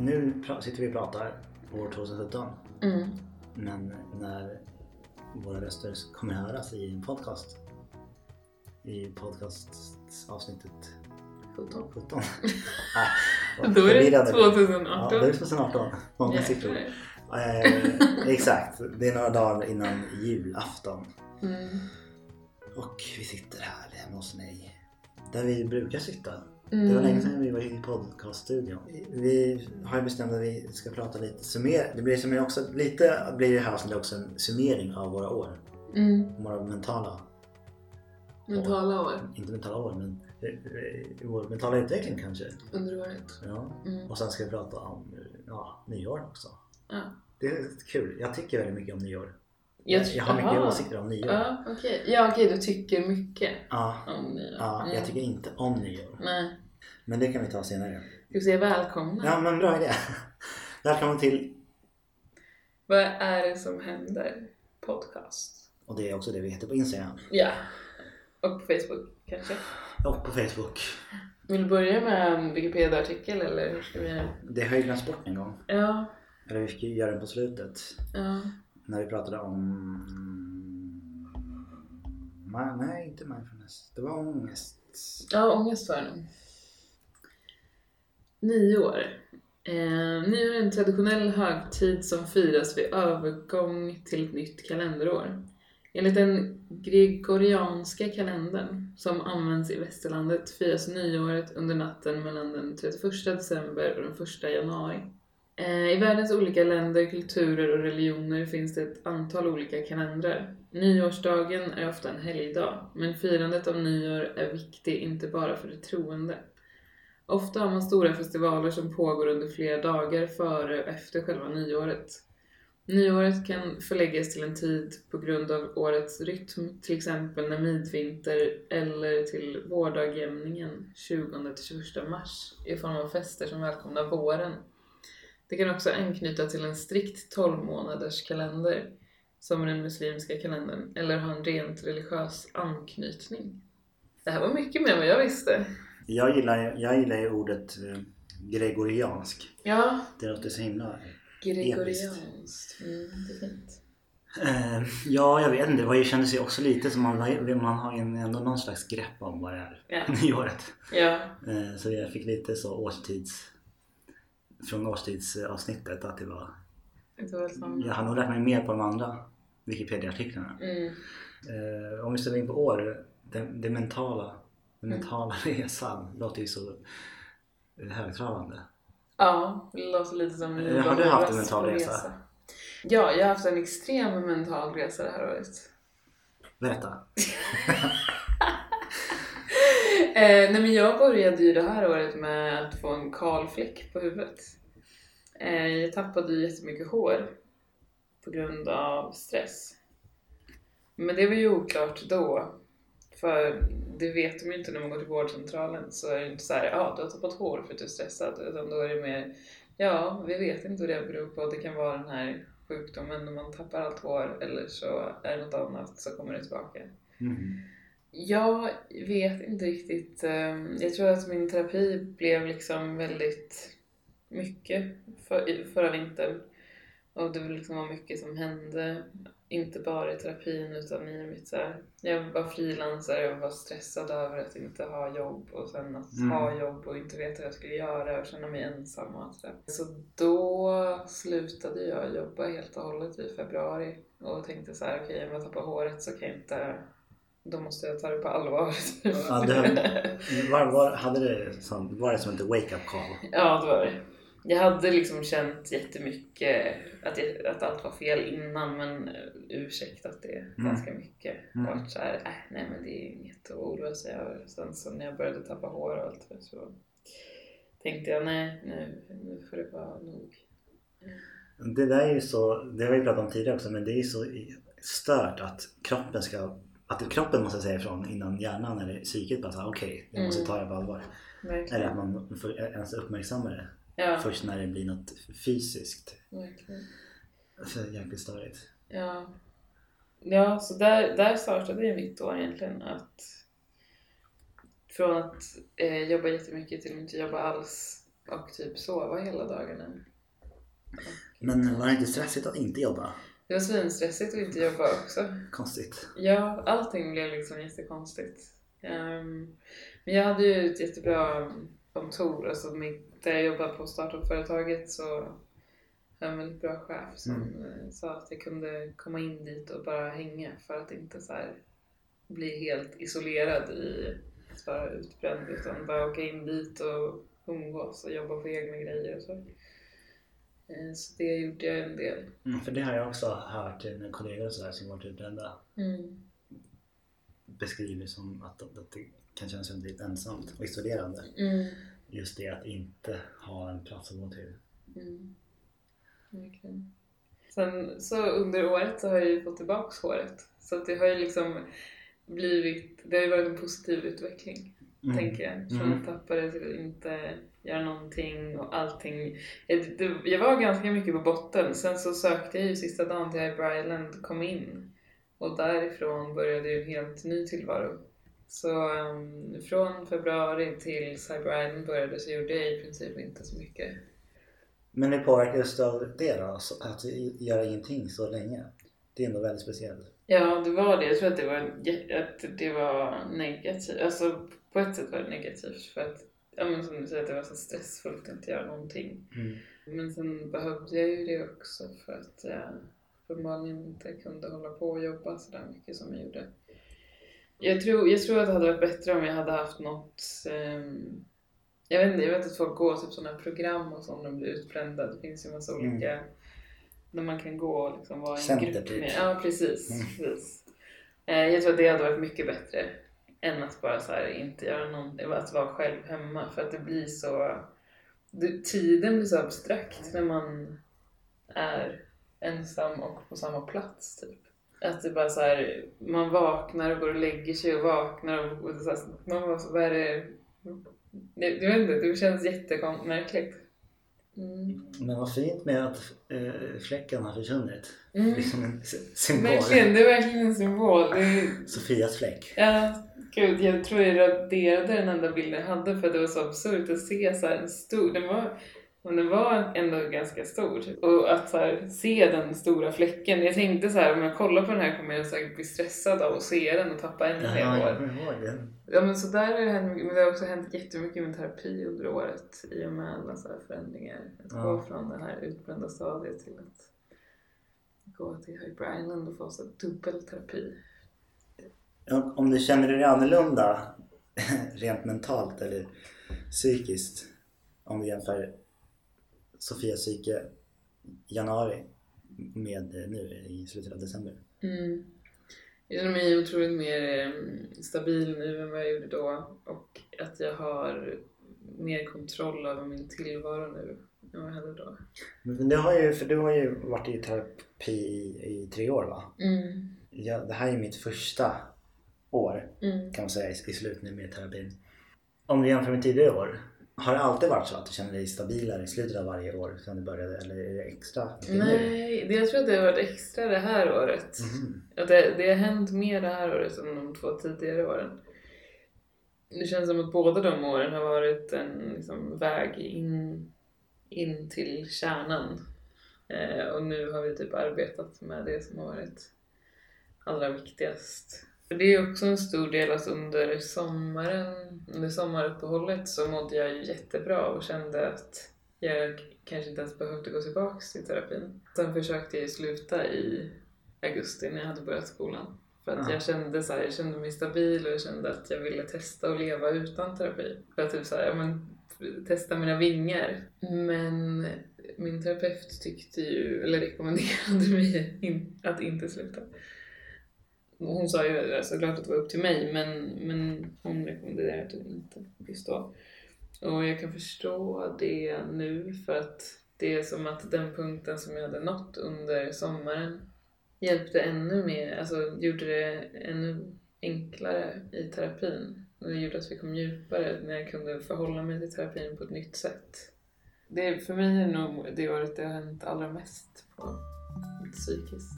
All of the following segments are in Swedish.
nu pra- sitter vi och pratar år 2017. Mm. Men när våra röster kommer höras i en podcast. I podcastavsnittet 17. 17. Nej, vad Då är det förvirrande. 2018. Ja, då är det 2018. Många siffror. Eh, exakt, det är några dagar innan julafton. Mm. Och vi sitter här hemma hos mig. Där vi brukar sitta. Mm. Det var länge sedan vi var i podcaststudion. Vi har ju bestämt att vi ska prata lite summer. Det blir som också lite blir det här är också en summering av våra år. Mm. Våra mentala, Mentala år inte mentala år men eh, vår mentala utveckling kanske. under året. Ja. Mm. Och sen ska vi prata om ja, nyår också. Ja. Det är kul. Jag tycker väldigt mycket om nyår. Jag, Jag, har mycket Aha. åsikter om nyår. Ja, okej. Ja, okej, du tycker mycket Ja, om nyår. ja, Mm. jag tycker inte om nyår. Nej. Men det kan vi ta senare. Ska vi säga välkomna? Ja, men bra idé. Välkommen till, Vad är det som händer? Podcast. och det är också det vi heter på Instagram Ja. Och på Facebook kanske. och på Facebook. Vill du börja med en Wikipedia-artikel eller hur ska vi... Det har jag glömt bort en gång. Ja. Eller vi fick ju göra den på slutet. Ja. När vi pratade om... Ma- Nej, inte mindfulness. Det var ångest. Ja, ångest var det nog. Nyår. Eh, nyår är en traditionell högtid som firas vid övergång till ett nytt kalenderår. Enligt den gregorianska kalendern, som används i västerlandet, firas nyåret under natten mellan den 31 december och den 1 januari. Eh, I världens olika länder, kulturer och religioner finns det ett antal olika kalendrar. Nyårsdagen är ofta en helgdag, men firandet av nyår är viktig inte bara för de troende. Ofta har man stora festivaler som pågår under flera dagar före och efter själva nyåret. Nyåret kan förläggas till en tid på grund av årets rytm, till exempel när midvinter eller till vårdagjämningen 20-21 mars i form av fester som välkomnar våren. Det kan också anknyta till en strikt 12 månaders kalender som den muslimska kalendern eller ha en rent religiös anknytning. Det här var mycket mer än vad jag visste. Jag gillar, jag gillar ju ordet eh, gregoriansk. Ja, Det låter så himla... gregorianskt. Mm, det är fint. Eh, ja, jag vet inte. Det kändes ju också lite som man, har- man har ändå någon slags grepp om vad det är. Ja. Nyåret. Ja, Eh, så jag fick lite så årstids... Från årstidsavsnittet att det var... det var som... Jag har nog lärt mig mer på de andra Wikipedia-artiklarna. Mm. Eh, om vi ställer in på år, det, det mentala, den Mm. mentala resan låter ju så högtravande. Ja, det låter lite som en Eh, har du haft en mental resa? Ja, jag har haft en extrem mental resa det här året. Berätta. Eh, nej men jag började ju det här året med att få en kal fläck på huvudet. Eh, jag tappade ju jättemycket hår på grund av stress. Men det var ju oklart då. För det vet de ju inte när man går till vårdcentralen. Så är det inte så här, ja du har tappat hår för att du är stressad. Utan då är det mer, ja vi vet inte vad det beror på. Det kan vara den här sjukdomen när man tappar allt hår. Eller så är det något annat så kommer det tillbaka. Mm. Jag vet inte riktigt. eh, Jag tror att min terapi blev liksom väldigt mycket för, förra vintern. Och det liksom var mycket som hände. Inte bara i terapin utan i mitt så här, Jag var frilansare och var stressad över att inte ha jobb och sen att Mm. ha jobb och inte veta vad jag skulle göra och känna mig ensam och allt det där. Så då slutade jag jobba helt och hållet i februari och tänkte så här: okej om jag tappar håret så kan jag inte då måste jag ta det på allvar. Ja, det- Var, var, hade det som, var det som ett wake-up call? ja, det var det. Jag hade liksom känt jättemycket att, jag, att allt var fel innan men eh, ursäktat det ganska mycket. Mm. Mm. Varit såhär, äh, nej men det är inget att oroa sig över. Sen så när jag började tappa hår och allt det så tänkte jag nej, nu, nu får det vara nog. Det där är ju så, det har vi pratat om tidigare också, men det är ju så stört att kroppen ska att kroppen måste säga ifrån innan hjärnan eller psyket bara säger okej, jag måste Mm. ta det på allvar. Eller Verkligen. att man får ens uppmärksamma det Ja, först när det blir något fysiskt. verkligen. Så jäkligt störigt. Ja, ja så där, där startade ju mitt år egentligen. Att från att eh, jobba jättemycket till att inte jobba alls och typ sova hela dagarna. Men var det inte stressigt att inte jobba? Det var svinstressigt att inte jobba också. Konstigt. Ja, allting blev liksom jättekonstigt. Um, men jag hade ju ett jättebra kontor, alltså mitt, där jag jobbade på startup-företaget så har jag en väldigt bra chef som mm. sa att jag kunde komma in dit och bara hänga för att inte så bli helt isolerad i att vara utbränd utan bara åka in dit och umgås och jobba på egna grejer och så. Eh, så det gjorde jag en del. Mm, för det har jag också hört mina kollegor och sådär som varit utbrända mm. beskriver som att, att det kan kännas väldigt ensamt och isolerande. Mm. Just det att inte ha en plats att gå till. Mm. Verkligen. Sen så under året så har jag ju fått tillbaks håret. Så det har ju liksom blivit, det har ju varit en positiv utveckling. Mm. Tänker jag. Från mm. det till inte göra någonting och allting. Jag, var ganska mycket på botten. Sen så sökte jag ju sista dagen till Hyper Island kom in. Och därifrån började ju en helt ny tillvaro. Så um, från februari till Cyber Island började så gjorde jag i princip inte så mycket. Men hur påverkades du av det då? Att göra ingenting så länge? Det är ändå väldigt speciellt. Ja, det var det. Jag tror att det var, att det var negativt. Alltså på ett sätt var det negativt för att, ja men som du säger, det var så stressfullt att inte göra någonting. Mm. Men sen behövde jag ju det också för att jag uppenbarligen inte kunde hålla på och jobba så där mycket som jag gjorde. Jag tror, jag tror att det hade varit bättre om jag hade haft något um, jag vet inte, jag vet att folk går typ sådana program och så om de blir utbrända. Det finns ju massa mm. olika där man kan gå och liksom vara i en grupp typ. med. Ja, precis. Mm. precis. Eh, jag tror att det hade varit mycket bättre än att bara så här, inte göra någonting, att vara själv hemma. För att det blir så... Det, tiden blir så abstrakt när man är ensam och på samma plats. Typ. Att det bara så här, man vaknar och går och lägger sig och vaknar och, och så här, man bara, vad är det? Jag vet inte, det känns jättemärkligt. Mm. Men vad fint med att eh, fläcken har försvunnit. Mm. Liksom en symbol. Verkligen, det är verkligen en symbol. Är... Sofias fläck. Ja, gud jag tror jag raderade den enda bilden jag hade för att det var så absurt att se så en stor, den var men den var ändå ganska stor. Och att så här, se den stora fläcken. Jag tänkte så här, om jag kollar på den här kommer jag säkert bli stressad av att se den och tappa ännu mer hår. Ja men så där har det hänt Men det har också hänt jättemycket med terapi under året i och med alla så här förändringar. Att ja. gå från det här utbrända stadiet till att gå till Hyper Island och få så dubbelterapi. Om du känner dig annorlunda rent mentalt eller psykiskt om du jämför Sofia psyke januari med nu i slutet av december. Mm. Jag känner mig otroligt mer eh, stabil nu än vad jag gjorde då och att jag har mer kontroll över min tillvaro nu än vad jag hade då. Men det har ju, för du har ju varit i terapi i, i tre år va? Mm. Ja, det här är mitt första år mm. kan man säga i, i slut nu med terapin. Om du jämför med tidigare år, har det alltid varit så att du känner dig stabilare i slutet av varje år sen du började eller är det extra? Nej, det, jag tror att det har varit extra det här året. Mm. Att det, det har hänt mer det här året än de två tidigare åren. Det känns som att båda de åren har varit en liksom, väg in, in till kärnan. Eh, och nu har vi typ arbetat med det som har varit allra viktigast. För det är också en stor del att under sommaren, under sommaruppehållet så mådde jag ju jättebra och kände att jag kanske inte ens behövde gå tillbaks till terapin. Sen försökte jag sluta i augusti när jag hade börjat skolan. För att jag kände så här, jag kände mig stabil och jag kände att jag ville testa att leva utan terapi. För att typ så här, ja, men, testa mina vingar. Men min terapeut tyckte ju, eller rekommenderade mig att inte sluta hon sa ju alltså såklart att det var upp till mig men, men hon rekommenderade det inte just då. Och jag kan förstå det nu för att det är som att den punkten som jag hade nått under sommaren hjälpte ännu mer, alltså gjorde det ännu enklare i terapin. Och det gjorde att vi kom djupare när jag kunde förhålla mig till terapin på ett nytt sätt. Det, för mig är nog det året det har hänt allra mest på psykiskt.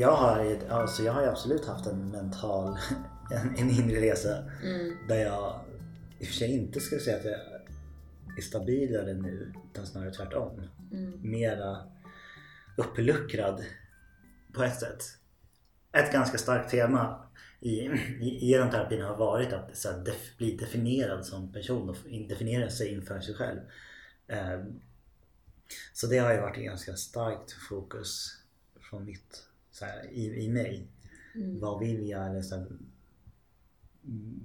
Jag har, alltså jag har ju absolut haft en mental, en, en inre resa Mm. där jag i och för sig inte skulle säga att jag är stabilare nu utan snarare tvärtom. Mm. Mera uppluckrad på ett sätt. Ett ganska starkt tema i, i, i den terapin har varit att så här, def, bli definierad som person och in- definiera sig inför sig själv. Eh, så det har ju varit ett ganska starkt fokus från mitt, här, i, i mig. Mm. Vad vill jag? Eller så här, mm,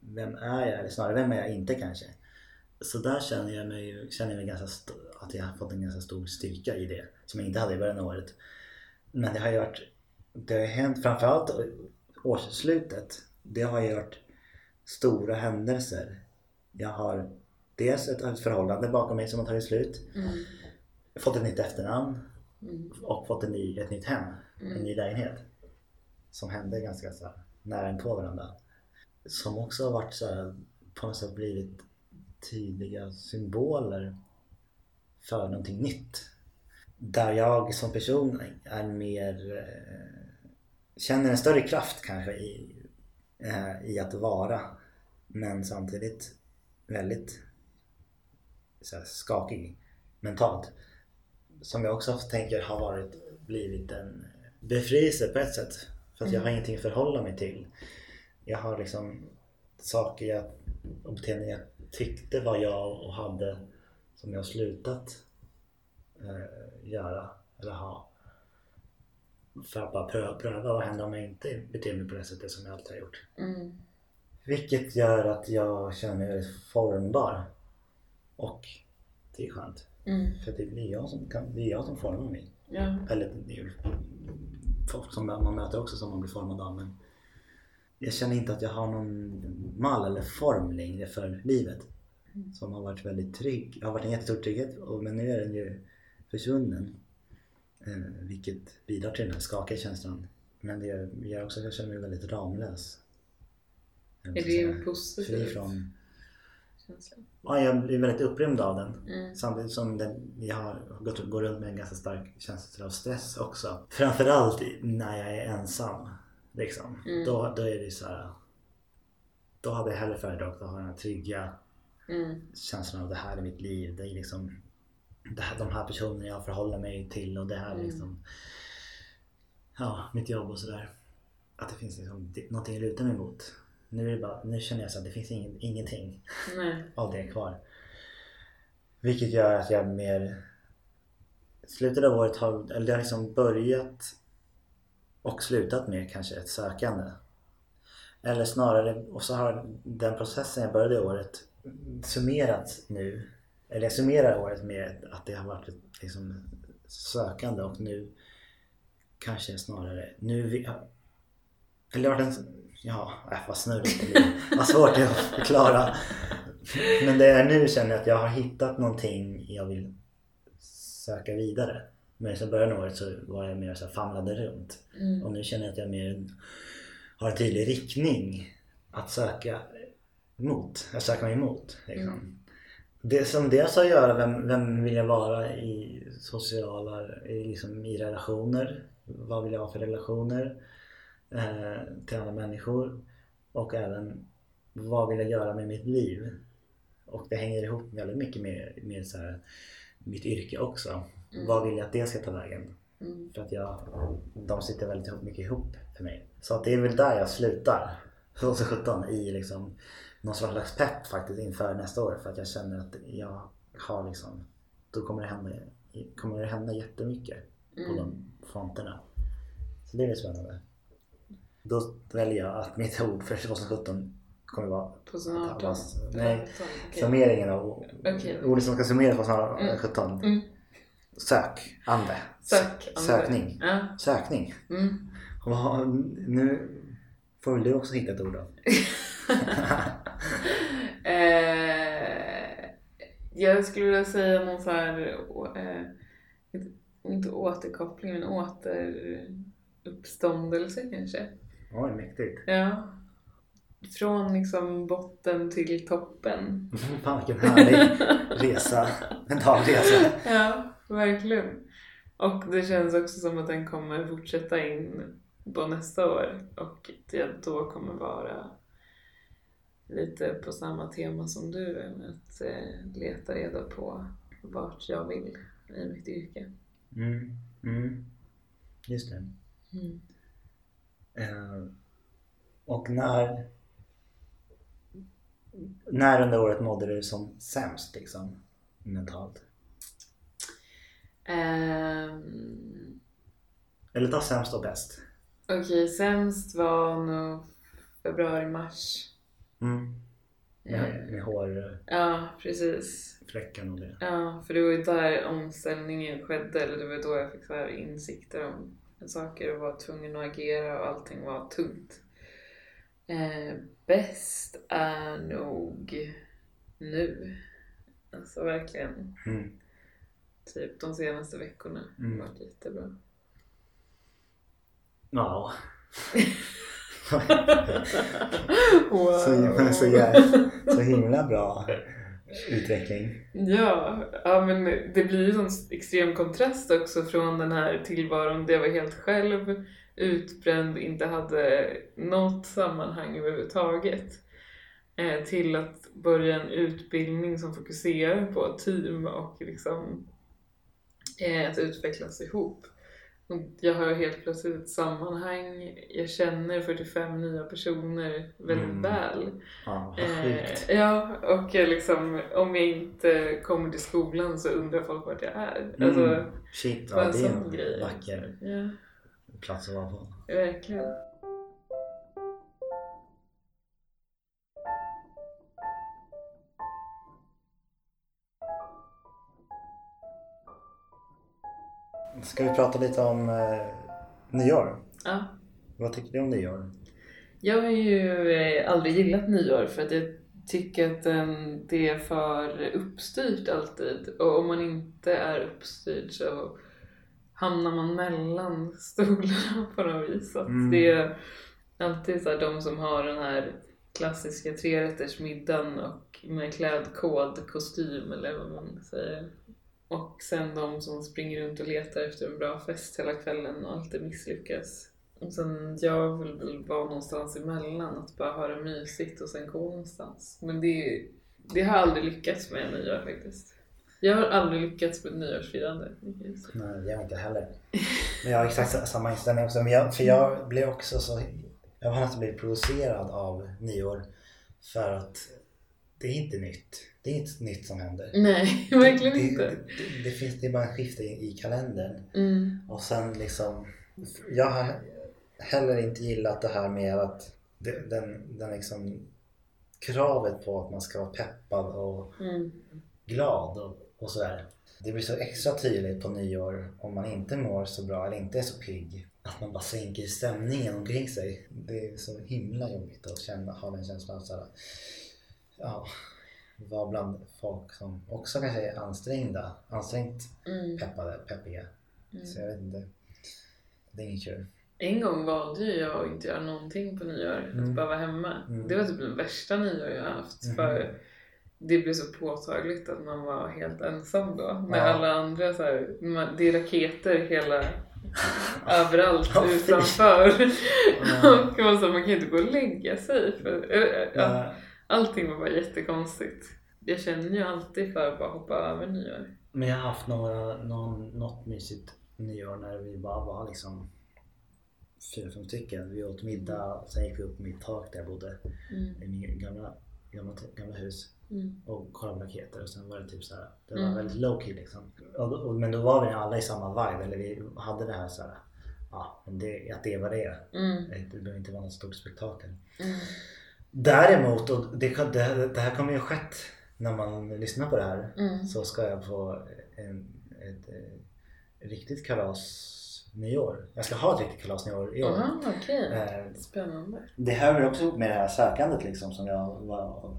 vem är jag? Eller snarare, vem är jag inte kanske? Så där känner jag mig, känner jag mig ganska att jag har fått en ganska stor styrka i det. Som jag inte hade i början av året. Men det har ju varit, det har ju hänt framförallt årsslutet. Det har ju varit stora händelser. Jag har dels ett, ett förhållande bakom mig som har tagit slut. Mm. Fått ett nytt efternamn Mm. och fått en ny, ett nytt hem. En ny lägenhet. Som hände ganska så här, nära inpå varandra. Som också har varit så här, på något sätt blivit tydliga symboler för någonting nytt. Där jag som person är mer eh, känner en större kraft kanske i, eh, i att vara. Men samtidigt väldigt så här, skakig mentalt. Som jag också tänker har varit, blivit en befrielse på ett sätt. För att jag har Mm. ingenting att förhålla mig till. Jag har liksom saker jag, och beteenden jag tyckte var jag och hade som jag har slutat eh, göra eller ha. För att bara pröva, pröva vad händer om jag inte beter mig på det sättet som jag alltid har gjort. Mm. Vilket gör att jag känner mig väldigt formbar. Och det är skönt. Mm. För det är jag som, kan, det är jag som formar mig. Ja. Eller folk som man möter också som man blir formad av. Men jag känner inte att jag har någon mall eller form längre för livet. Som har varit väldigt trygg. Har varit en jättestor trygghet och- men nu är den ju försvunnen. Eh, vilket bidrar till den här skakiga känslan. Men det gör, också att jag känner mig väldigt ramlös. Är det säga. en Fri positiv från... känsla? Ja, jag blir väldigt upprymd av den. Mm. Samtidigt som den, jag har gått, går runt med en ganska stark känsla av stress också. Framförallt när jag är ensam. Liksom. Mm. Då, då är det så här. Då hade jag hellre föredragit att ha den här trygga Mm. känslan av det här är mitt liv. Det är liksom det här, de här personerna jag förhåller mig till och det här är Mm. liksom ja, mitt jobb och sådär. Att det finns liksom någonting att luta mig mot. Nu, är det bara, nu känner jag så att det finns ingen, ingenting Nej. av det kvar. Vilket gör att jag mer... Slutet av året har, eller det har liksom börjat och slutat med kanske ett sökande. Eller snarare, och så har den processen jag började året summerats nu. Eller jag summerar året med att det har varit liksom, sökande och nu kanske snarare, nu eller det har varit en, ja, äh, vad snurrigt det blir. Vad svårt det är att förklara. Men det är nu känner jag att jag har hittat någonting jag vill söka vidare. Men i början av året så var jag mer så här famlade runt. Mm. Och nu känner jag att jag mer har en tydlig riktning att söka mot. Att söka mig emot. Liksom. Mm. Det som dels har att göra vem, vem vill jag vara i sociala, i, liksom, i relationer. Vad vill jag ha för relationer eh, till andra människor. Och även vad vill jag göra med mitt liv. Och det hänger ihop väldigt mycket med, med så här, mitt yrke också. Mm. Vad vill jag att det ska ta vägen? Mm. För att jag, de sitter väldigt mycket ihop för mig. Så att det är väl där jag slutar 2017 i liksom någon slags pepp faktiskt inför nästa år. För att jag känner att jag har liksom, då kommer det hända, kommer det hända jättemycket på Mm. de fronterna. Så det är väl spännande. Då väljer jag att mitt ord för 2017 kommer vara 2018? Nej, Okej. summeringen av Okej. ordet som ska summeras på Mm. 2017. Mm. Sök, ande. Sök. Anders. Sökning. Ja. Sökning. Mm. Vad- Nu får väl du också hitta ett ord då. eh, jag skulle vilja säga någon så här, eh, inte återkoppling men återuppståndelse kanske. Oj, mäktigt. Ja. Från liksom botten till toppen. Fan vilken härlig resa. Mental resa. Ja, verkligen. Och det känns också som att den kommer fortsätta in på nästa år och det då kommer vara lite på samma tema som du att eh, leta reda på vart jag vill i mitt yrke. Mm. Mm. Just det. Mm. Eh, och när när under året mådde du som sämst liksom mentalt? Ehm, Eller ta sämst och bäst. Okej, sämst var nog februari-mars. Mm. Eh, Med, med hårfläcken Ja, precis. och det. Ja, för det var ju där omställningen skedde, eller det var då jag fick så här insikter om saker och var tvungen att agera och allting var tungt. Eh, bäst är nog nu. Alltså verkligen. Mm. Typ de senaste veckorna har Mm. varit jättebra. Ja. wow. Så, så, så himla bra utveckling. Ja, ja, men det blir ju sån extrem kontrast också från den här tillvaron där jag var helt själv, utbränd, inte hade något sammanhang överhuvudtaget. Eh, till att börja en utbildning som fokuserar på team och liksom eh, att utvecklas ihop. Jag har helt plötsligt ett sammanhang, jag känner 45 nya personer väldigt Mm. väl. Ja. Eh, ja, och liksom, om jag inte kommer till skolan så undrar folk vart jag är. Mm. Alltså, Shit, ja, det är en grej. vacker Ja, plats att vara på. verkligen. Ska vi prata lite om eh, nyår? Ja. Vad tycker du om nyår? Jag har ju eh, aldrig gillat nyår för att jag tycker att eh, det är för uppstyrt alltid. Och om man inte är uppstyrd så hamnar man mellan stolarna på något vis. Mm. Det är alltid så här, de som har den här klassiska trerättersmiddagen och med klädkod, kostym eller vad man säger. Och sen de som springer runt och letar efter en bra fest hela kvällen och alltid misslyckas. Och sen jag vill väl vara någonstans emellan, att bara ha det mysigt och sen gå någonstans. Men det, det har jag aldrig lyckats med nyår faktiskt. Jag har aldrig lyckats med nyårsfirande. Nej, det jag inte heller. Men jag har exakt samma inställning också. Men jag, för jag blev också så... Jag har nästan blivit provocerad av nyår. För att det är inte nytt. Det är inte nytt som händer. Nej, verkligen det, inte. Det, det, det, finns, det är bara en skifte i, i kalendern. Mm. Och sen liksom... Jag har heller inte gillat det här med att den, den liksom kravet på att man ska vara peppad och Mm. glad och, och sådär. Det blir så extra tydligt på nyår om man inte mår så bra eller inte är så pigg. Att man bara sänker stämningen omkring sig. Det är så himla jobbigt att känna, ha den känslan att såhär, ja, vara bland folk som också kanske är ansträngda, ansträngt Mm. peppade, peppiga. Mm. Så jag vet inte. Det är inget kul. En gång valde jag att inte göra någonting på nyår, Mm. att bara vara hemma. Mm. Det var typ den värsta nyår jag haft. Mhm. För det blev så påtagligt att man var helt ensam då. Med Ja. alla andra så här, man, det är raketer hela överallt utanför. Och man, så, man kan ju inte gå och lägga sig. För, ja, Ja, allting var bara jättekonstigt. Jag känner ju alltid för att bara hoppa över nyår. Men jag har haft några, någon, något mysigt nyår när vi bara var liksom fyra, fem stycken. Vi åt middag sen gick vi upp på mitt tak där jag bodde Mm. i min gamla, gamla, gamla hus Mm. och kollade på raketer och sen var det typ så här. Det var Mm. väldigt low key liksom. Och, och, men då var vi alla i samma vibe eller vi hade det här så här. Ja, men det, att det var det. Mm. Det behöver inte vara något stort spektakel. Däremot, och det, det, det här kommer ju skett när man lyssnar på det här. Mm. så ska jag på en, ett, eh, riktigt kalas nyår. Jag ska ha ett riktigt kalas nyår i år. Aha, okej. Eh, Spännande. det hör väl också ihop med det här sökandet liksom som jag var,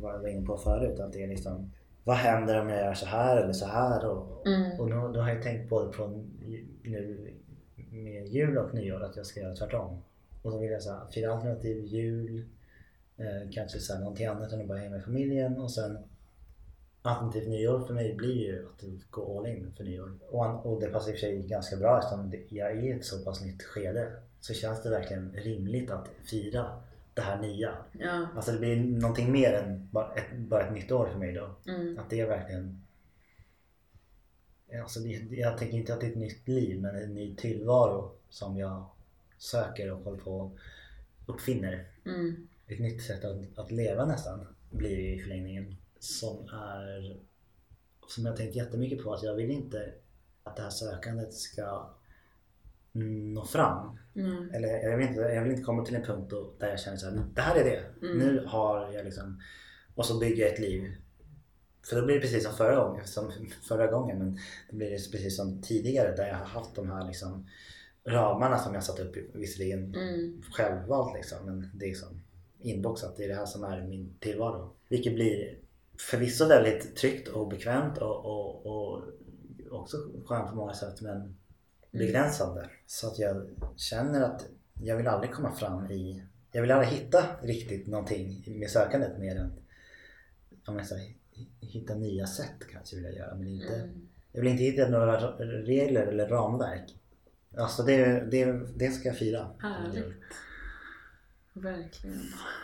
var, var inne på förut. Att det är liksom, vad händer om jag gör så här eller så här? Och, Mm. och då, då har jag tänkt både på nu med jul och nyår att jag ska göra tvärtom. Och då vill jag så här, fira alternativ jul, eh, kanske så här, någonting annat än att bara hänga med familjen och sen alternativt nyår för mig blir ju att gå all in för nyår. Och, och det passar i och för sig ganska bra eftersom jag är i ett så pass nytt skede. Så känns det verkligen rimligt att fira det här nya. Ja. Alltså det blir någonting mer än bara ett, bara ett nytt år för mig då. Mm. Att det är verkligen... Alltså det, jag tänker inte att det är ett nytt liv men en ny tillvaro som jag söker och håller på och uppfinner. Mm. Ett nytt sätt att, att leva nästan blir det i förlängningen. Som är... Som jag tänkt jättemycket på att jag vill inte att det här sökandet ska nå fram. Mm. Eller jag vill inte, jag vill inte komma till en punkt då, där jag känner så här, det här är det. Mm. Nu har jag liksom... Och så bygger jag ett liv. För då blir det precis som förra gången, som förra gången men då blir det precis som tidigare där jag har haft de här liksom ramarna som jag satt upp visserligen Mm. självvalt liksom men det är som inboxat. Det är det här som är min tillvaro. Vilket blir förvisso väldigt tryggt och bekvämt och, och, och också skönt på många sätt men begränsande. Så att jag känner att jag vill aldrig komma fram i... Jag vill aldrig hitta riktigt någonting med sökandet mer än om jag säger, hitta nya sätt kanske vill jag göra men inte... Mm. Jag vill inte hitta några regler eller ramverk. Alltså det, det, det ska jag fira. Härligt. Verkligen.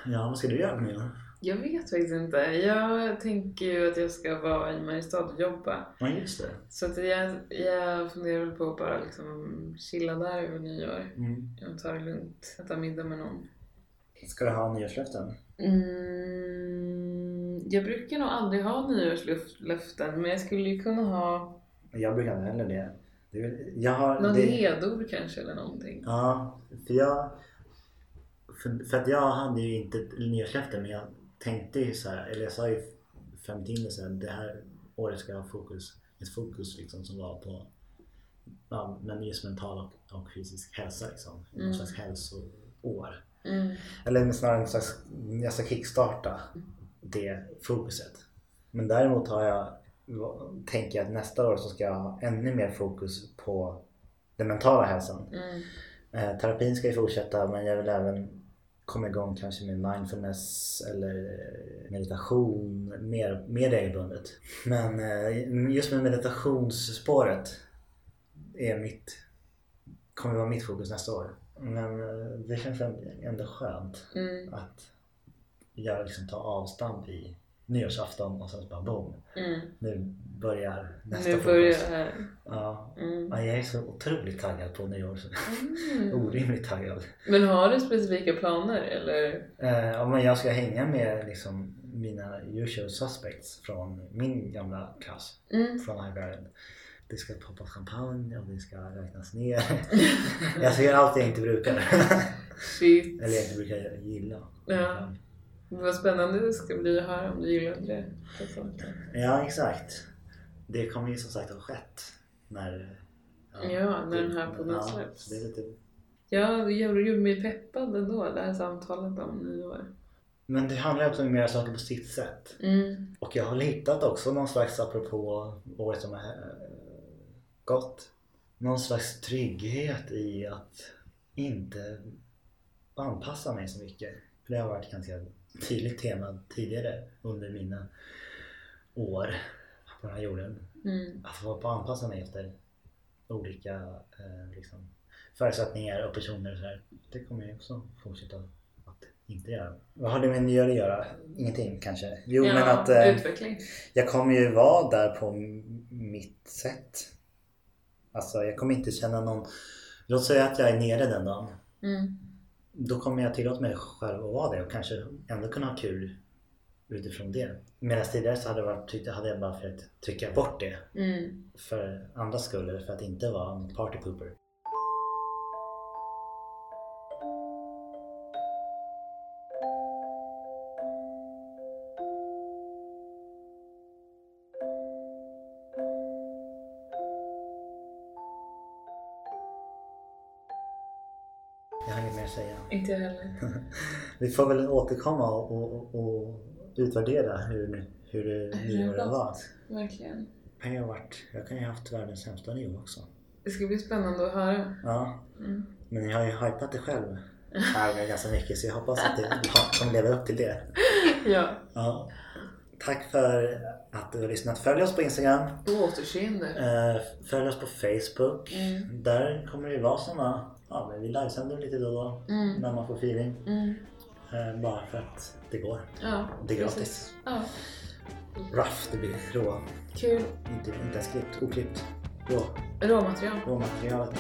Ja, vad ska du göra nyår? Jag vet faktiskt inte. Jag tänker ju att jag ska vara i Mariestad och jobba. Ja, just det. Så att jag, jag funderar väl på att bara liksom chilla där över nyår. Mm. Jag tar det lugnt. Äta middag med någon. Ska du ha nyårslöften? Mm, jag brukar nog aldrig ha nyårslöften men jag skulle ju kunna ha Jag brukar inte heller det. jag har, någon det, ledord kanske eller någonting. Ja, för jag... För, för att jag hade ju inte ett nyårslöfte men jag tänkte ju så här, eller jag sa ju fem timmar sedan det här året ska jag ha fokus, ett fokus liksom som var på ja, men just mental och, och fysisk hälsa liksom. Mm. Någon slags hälsoår. Mm. Eller snarare en slags, jag ska kickstarta det fokuset. Men däremot har jag, tänker jag att nästa år så ska jag ha ännu mer fokus på den mentala hälsan. Mm. Eh, terapin ska ju fortsätta men jag vill även komma igång kanske med mindfulness eller eh, meditation mer, mer regelbundet. Men eh, just med meditationsspåret är mitt, kommer vara mitt fokus nästa år. Men eh, det känns ändå skönt Mm. att jag liksom tar avstamp i nyårsafton och sen bara boom. Mm. Nu börjar nästa Nu fokus. börjar. Ja. Mm. ja, jag är så otroligt taggad på nyår. Mm. Orimligt taggad. Men har du specifika planer eller? Eh, ja, men jag ska hänga med liksom, mina usual suspects från min gamla klass, Mm. från Highgarden. Det ska poppas champagne och det ska räknas ner. jag göra allt jag inte brukar. Shit. Eller jag inte brukar gilla. Ja. Vad spännande det ska bli att höra om du gillade det. Ja, exakt. Det kommer ju som sagt ha skett när... Ja, när den här podden ja, släpps. det är lite... Ja, det gjorde mig peppad ändå, det här samtalet om nyår. Men det handlar också om mera saker på sitt sätt. Mm. Och jag har hittat också någon slags, apropå året som har eh, gått, någon slags trygghet i att inte anpassa mig så mycket. För det har varit ett ganska tydligt tema tidigare under mina år på den här jorden. Mm. Att få anpassa mig efter olika eh, liksom, förutsättningar och personer och så här. Det kommer jag också fortsätta att inte göra. Vad har det med nyår att göra? Ingenting kanske? Jo ja, men att eh, utveckling. jag kommer ju vara där på mitt sätt. Alltså jag kommer inte känna någon... Låt säga att jag är nere den dagen. Mm. Då kommer jag tillåta mig själv att vara det och kanske ändå kunna ha kul utifrån det. Medan tidigare så hade, det varit, hade jag bara försökt trycka bort det Mm. för andras skull eller för att inte vara en party pooper. Jag har inget mer att säga. Inte jag heller. Vi får väl återkomma och, och, och utvärdera hur, hur det Hur nyåret var. Verkligen. Kan jag, varit, jag kan ju ha haft världens sämsta nyår också. Det ska bli spännande att höra. Ja, Mm. men jag har ju hypat det själv här ganska mycket så jag hoppas att det kommer leva upp till det. Ja. Ja. tack för att du har lyssnat. Följ oss på Instagram. På återseende. Eh, följ oss på Facebook. Mm. Där kommer det vara såna, ja men vi livesänder lite då och då Mm. när man får feeling. Mm. Eh, bara för att det går. Ja, Det är gratis. Ja, Rough, det blir rå. kul. Inte, inte ens klippt, oklippt. Rå, Råmaterial. råmaterialet.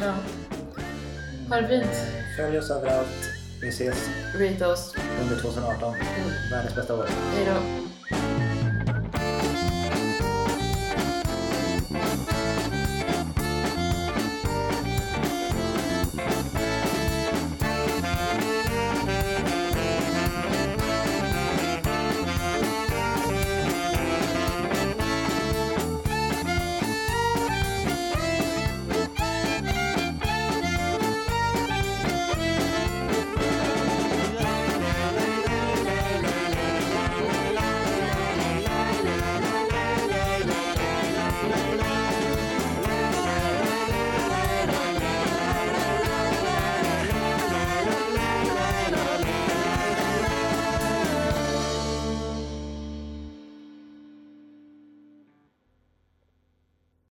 Ja. Ha det fint. Följ oss överallt. Vi ses Rate oss. under 2018. Mm. Världens bästa år. Hej då.